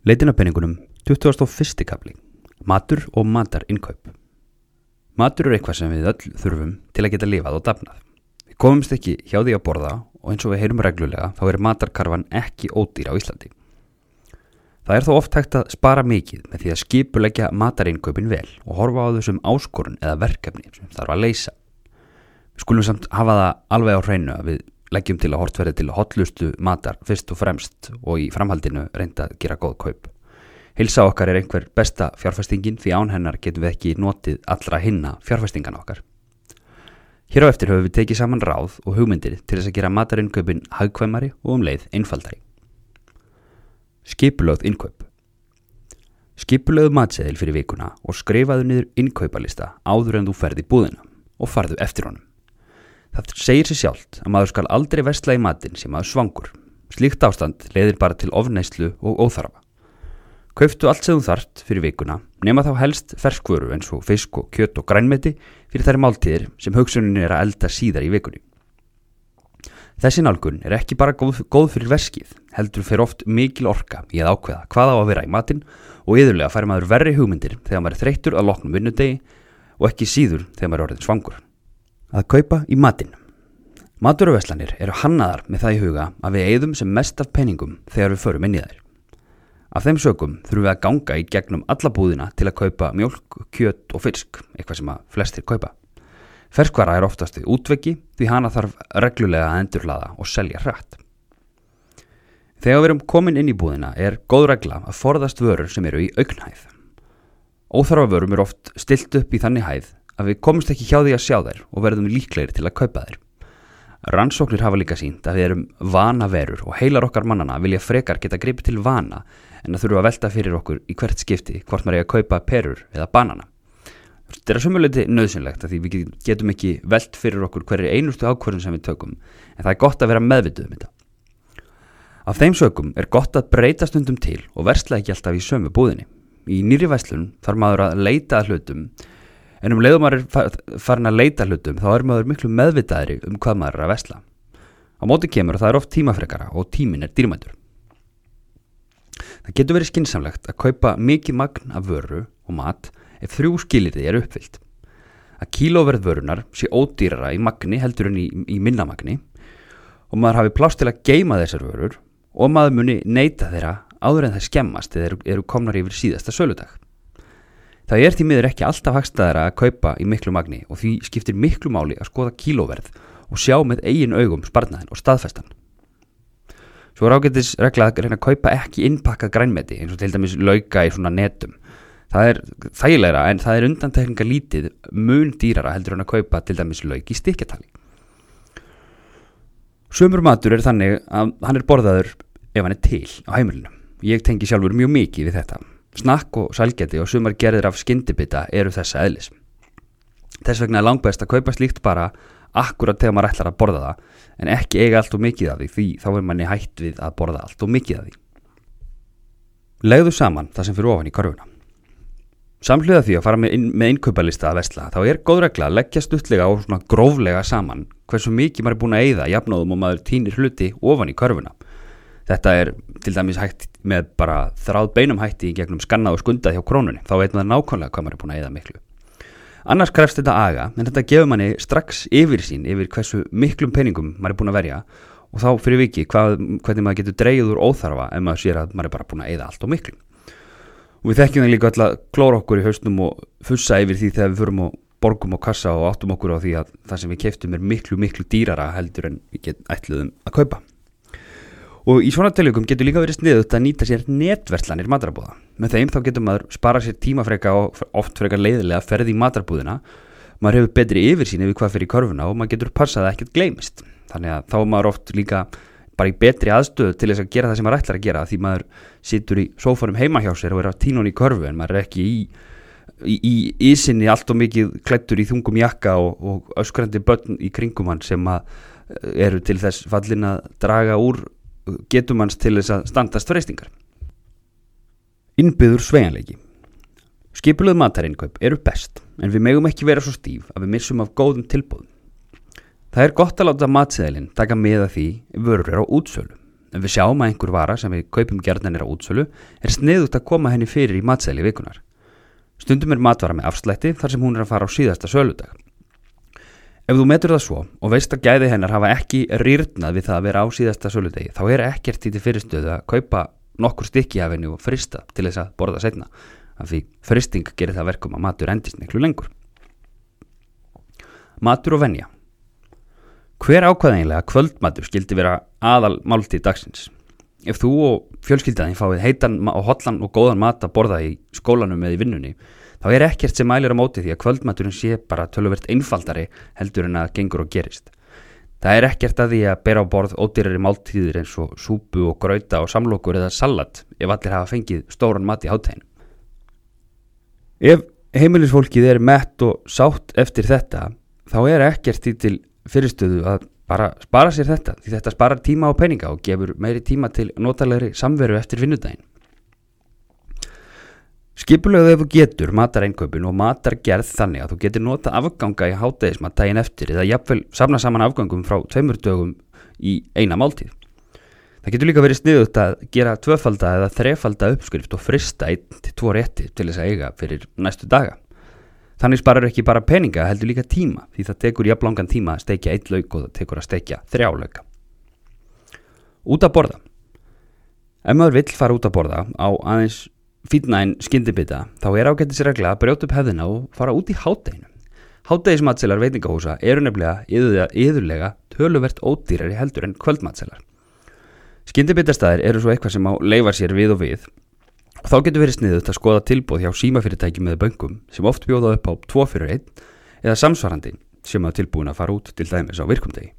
Leitin af penningunum 21. kapli Matur og matar innkaup Matur er eitthvað sem við öll þurfum til að geta lifað og dafnað. Við komumst ekki hjá því að borða og eins og við heyrum reglulega þá er matarkarfan ekki ódýr á Íslandi. Það er þó oft hægt að spara mikið með því að skipuleggja matarinkaupin vel og horfa á þessum áskorun eða verkefni sem þarf að leysa. Við skulum samt hafa það alveg á hreinu að við leggjum til að hort verði til hotlustu matar fyrst og fremst og í framhaldinu reynda að gera góð kaup. Hilsa okkar er einhver besta fjárfestingin því án hennar getum við ekki notið allra hinna fjárfestingan okkar. Hér á eftir höfum við tekið saman ráð og hugmyndir til þess að gera matarinkaupin hagkvæmari og um leið einfaldari. Skipulögð innkaup Skipulögðu matseðil fyrir vikuna og skrifaðu niður innkaupalista áður en þú ferði búðina og farðu eftir honum. Það segir sér sjálft að maður skal aldrei vestla í matin sem maður svangur. Slíkt ástand leiðir bara til ofneislu og óþarfa. Kauftu allt sem þú þart fyrir vikuna, nema þá helst ferskvöru eins og fisk og kjött og grænmeti fyrir þær máltíðir sem hugsunin er að elda síðar í vikunni. Þessi nálgun er ekki bara góð, góð fyrir verskið, heldur fyrir oft mikil orka í að ákveða hvað á að vera í matin og yðurlega fær maður verri hugmyndir þegar maður er þreyttur að loknum vinnudegi og ekki síður þegar maður er orðin svangur að kaupa í matinn. Maturuveslanir eru hannaðar með það í huga að við eigðum sem mest af penningum þegar við förum inn í þær. Af þeim sögum þurfum við að ganga í gegnum alla búðina til að kaupa mjölk, kjött og fisk, eitthvað sem að flestir kaupa. Ferskvara er oftast við útveki því hana þarf reglulega að endurlaða og selja hrætt. Þegar við erum komin inn í búðina er góð regla að forðast vörur sem eru í auknhæð. Óþarfa vörum er oft stilt upp í þannig hæð að við komumst ekki hjá því að sjá þær og verðum líklegir til að kaupa þær. Rannsóknir hafa líka sínt að við erum vana verur og heilar okkar mannana vilja frekar geta gripið til vana en að þurfa að velta fyrir okkur í hvert skipti hvort maður er að kaupa perur eða banana. Þetta er að sumuleiti nöðsynlegt að því við getum ekki velt fyrir okkur hverju einustu ákvörðun sem við tökum en það er gott að vera meðvituð um þetta. Af þeim sögum er gott að breyta stundum til og versla ekki alltaf í sömu búðinni. Í nýri væslun þarf maður að leita að hlutum en um leiðum maður farin að leita hlutum þá er maður miklu meðvitaðri um hvað maður er að vesla. Á móti kemur það er oft tímafrekara og tímin er dýrmæntur. Það getur verið skinsamlegt að kaupa mikið magn af vöru og mat ef þrjú skilirði er uppfyllt. Að kílóverð vörunar sé ódýrara í magni heldur en í, í minnamagni og maður hafi plást til að geima þessar vörur og maður muni neyta þeirra áður en það skemmast eða eru, eru komnar yfir síðasta söludag. Það er því miður ekki alltaf hagstæðara að kaupa í miklu magni og því skiptir miklu máli að skoða kílóverð og sjá með eigin augum sparnaðin og staðfestan. Svo er ágættis regla að reyna að kaupa ekki innpakkað grænmeti eins og til dæmis lauka í svona netum. Það er þægilegra en það er undantekninga lítið mun dýrara heldur en að kaupa til dæmis lauk í stikkjatali. Sömur matur er þannig að hann er borðaður ef hann er til á heimilinu. Ég tengi sjálfur mjög mikið við þetta. Snakk og sælgeti og sumar gerðir af skyndibita eru þessa eðlis. Þess vegna er langbæst að kaupa slíkt bara akkurat þegar maður ætlar að borða það en ekki eiga allt og mikið af því því þá er manni hætt við að borða allt og mikið af því. Legðu saman það sem fyrir ofan í korfuna. Samhliða því að fara með, inn, með innkaupalista að vestla þá er góð regla að leggja stuttlega og svona gróflega saman hversu mikið maður er búin að eigða jafnóðum og maður týnir hluti ofan í korfuna. Þetta er til dæmis hægt með bara þráð beinum hætti í gegnum skanna og skunda hjá krónunni. Þá veit maður nákvæmlega hvað maður er búin að eða miklu. Annars krefst þetta aga, en þetta gefur manni strax yfir sín, yfir hversu miklum peningum maður er búin að verja og þá fyrir viki hvað, hvernig maður getur dreyjuð úr óþarfa ef maður sér að maður er bara búin að eða allt og miklu. Og við þekkjum það líka alltaf klóra okkur í hausnum og fussa yfir því þegar við förum og borgum á kassa og áttum okkur á því að það sem við keftum er miklu, miklu dýrara heldur en við getum ætluðum að kaupa. Og í svona tilökum getur líka verið sniðut að nýta sér netverslanir matrabúða. Með þeim þá getur maður spara sér tímafreka og oft freka leiðilega ferði í matrabúðina. Maður hefur betri yfir sín yfir hvað fyrir korfuna og maður getur passað að ekkert gleymist. Þannig að þá er maður oft líka bara í betri aðstöðu til þess að gera það sem maður ætlar að gera því maður situr í sófarum heima hjá sér og er á tínun í korfu en maður er ekki í í ísinni allt og mikið klættur í þungum jakka og, og öskrandi börn í kringum hann sem eru til þess fallin að draga úr getum hans til þess að standast freystingar. Innbyður svejanleiki Skipuluð matarinnkaup eru best en við megum ekki vera svo stíf að við missum af góðum tilbúðum. Það er gott að láta matseðilinn taka með að því vörur er á útsölu. ef við sjáum að einhver vara sem við kaupum gerðanir á útsölu er sniðut að koma henni fyrir í matsæli vikunar. Stundum er matvara með afslætti þar sem hún er að fara á síðasta söludag. Ef þú metur það svo og veist að gæði hennar hafa ekki rýrnað við það að vera á síðasta söludegi þá er ekkert í til fyrirstöðu að kaupa nokkur stykki af henni og frista til þess að borða setna af því fristing gerir það verkum að matur endist neklu lengur. Matur og venja Hver ákvaðinlega kvöldmatur skildi vera aðal máltíð dagsins? Ef þú og fjölskyldaðin fáið heitan og hotlan og góðan mat að borða í skólanum eða í vinnunni, þá er ekkert sem mælir á móti því að kvöldmaturinn sé bara töluvert einfaldari heldur en að gengur og gerist. Það er ekkert að því að bera á borð ódýrari máltíðir eins og súpu og grauta og samlokur eða salat ef allir hafa fengið stóran mat í háttegin. Ef heimilisfólkið er mett og sátt eftir þetta, þá er ekkert því til fyrirstöðu að bara spara sér þetta því þetta sparar tíma og peninga og gefur meiri tíma til notalegri samveru eftir vinnudaginn. Skipulegu ef þú getur matar einkaupin og matar gerð þannig að þú getur nota afganga í hátæðismat daginn eftir eða jafnvel samna saman afgangum frá tveimur dögum í eina máltíð. Það getur líka verið sniðut að gera tvöfalda eða þrefalda uppskrift og frista einn til tvo rétti til þess að eiga fyrir næstu daga. Þannig sparar ekki bara peninga, heldur líka tíma því það tekur jafn langan tíma að steikja eitt lauk og það tekur að steikja þrjá lauka. Út að borða. Ef maður vill fara út að borða á aðeins fítnæn skyndibita þá er ágættis regla að brjóta upp hefðina og fara út í hátteginu. Háttegismatselar veitingahúsa eru nefnilega yðurlega töluvert ódýrari heldur en kvöldmatselar. Skyndibitastæðir eru svo eitthvað sem á leifar sér við og við og þá getur verið sniðut að skoða tilbúð hjá símafyrirtæki með böngum sem oft bjóða upp á 2 fyrir 1 eða samsvarandi sem hafa tilbúin að fara út til dæmis á virkumdegi.